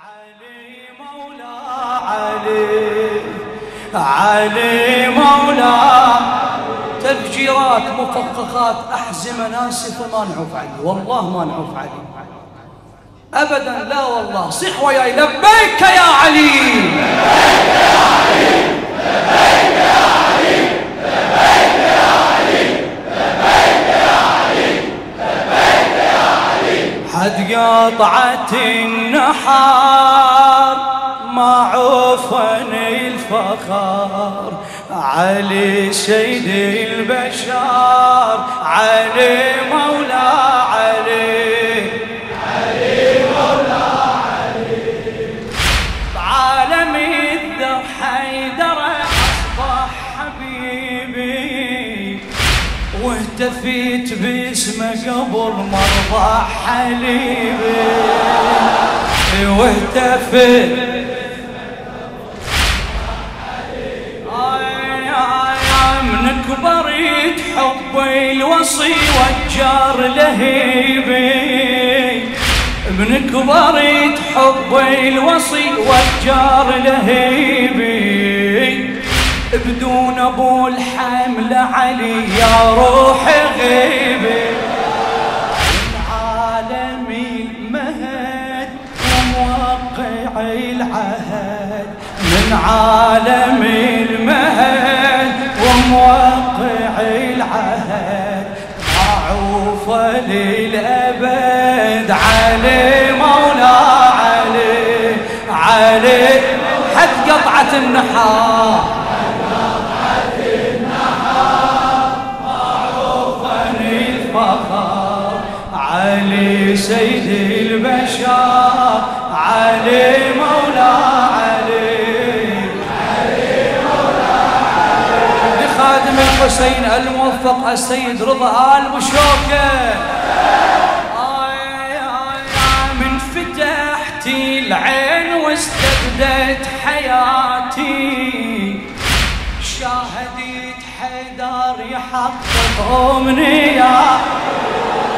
علي مولا علي. علي تفجيرات مفخخات أحزمة ناسفة ما نعوف علي. والله ما نعوف علي. أبدا لا والله. صح وياي لبيك يا علي لبيك يا علي لبيك يا علي لبيك يا علي لبيك يا علي لبيك يا حد قطعة النحار معوفني الفخار. علي سيد البشر علي مولا واهتفيت باسمه قبل حليبي. آي آي آي من كبرت حبي الوصي والجار لهيبي. من كبرت حبي الوصي والجار لهيبي. بدون ابو الحمل علي يا روح غيبي. من عالم المهد وموقع العهد. من عالم المهد وموقع العهد. معروف للأبد علي مولا علي. علي حد قطعة النحار علي سيد البشر علي مولا علي. لخادم الحسين الموفق السيد رضا آل بشوكة من فتحت العين واستبدت حياتي. شاهدت حيدر يحقق أمنية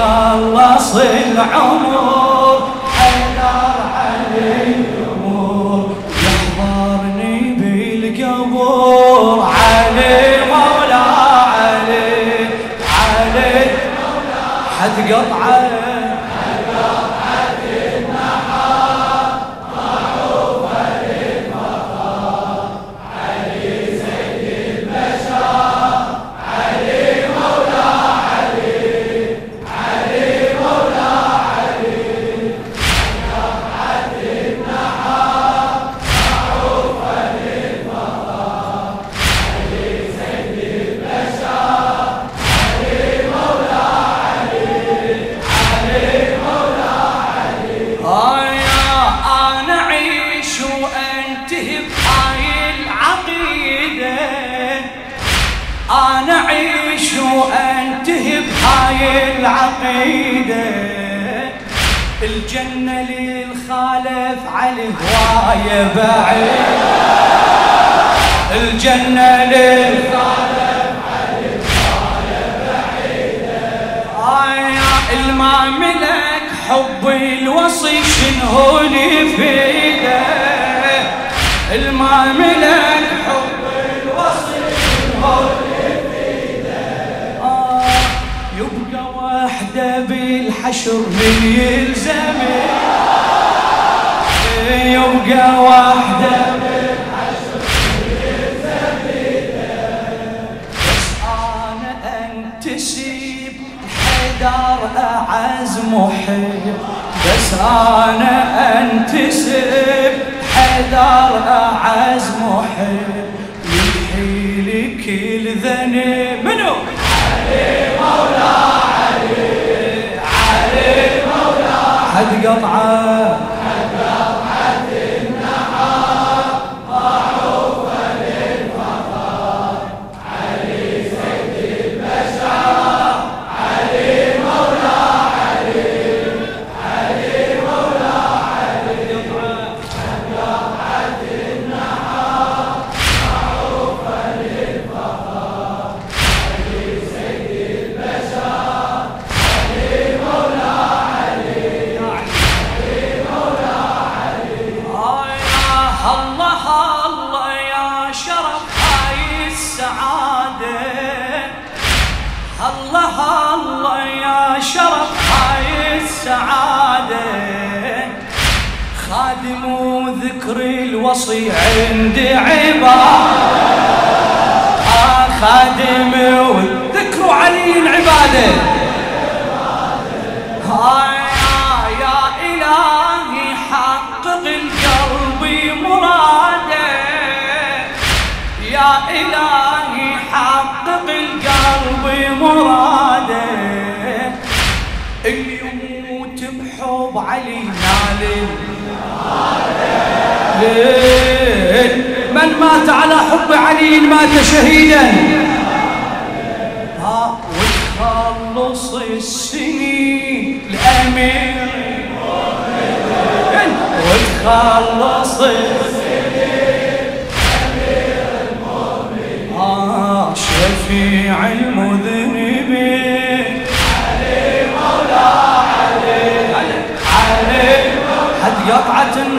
خلص العمر. حيدر علي يمور يحضرني بالقبور. علي مولا علي علي حد قطعة أنا أعيش وأنتهي بهاي العقيدة. الجنة للخالف علي هواية بعيد الجنة للخالف آيا الما ملك حب الوصي شنو لي فيده الما ملك يبقى وحده بالحشر من يلزم يبقى وحده بس أنا أنتسب حيدر أعز محب. بس أنا أنتسب حيدر أعز محب. قطعه السعادة الله الله يا شرف هاي السعادة. خادم وذكر الوصي عندي عبادة آه، خادم وذكر يموت بحب علي نال من مات على حب علي مات شهيدا. ها وتخلص السنين الامير وتخلص السنين آه شفيع قطعة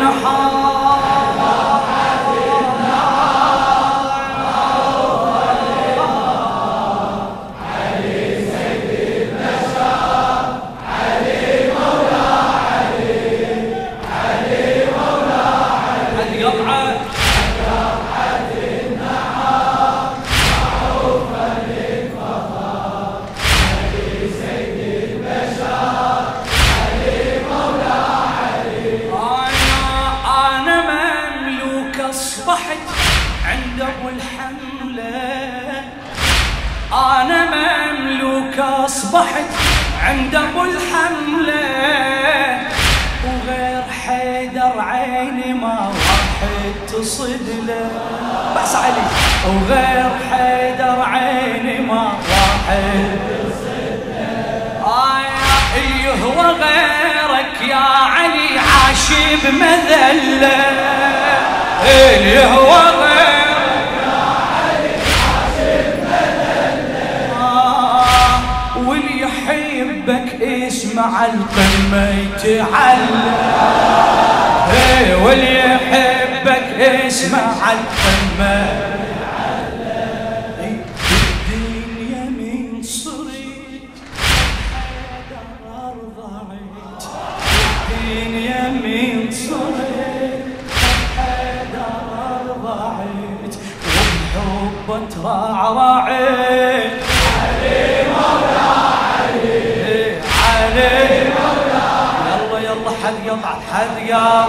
أصبحت عند أبو الحملة. وغير حيدر عيني ما راحت تصد له. بس علي وغير حيدر عيني ما راحت تصد له. آه غيرك يا علي عاش بمذلة اللي هو غيرك يحبك اسمع القمة يتعلم. إيه واللي يحبك اسمع القمة الدنيا من صريت حيدر من حد يقع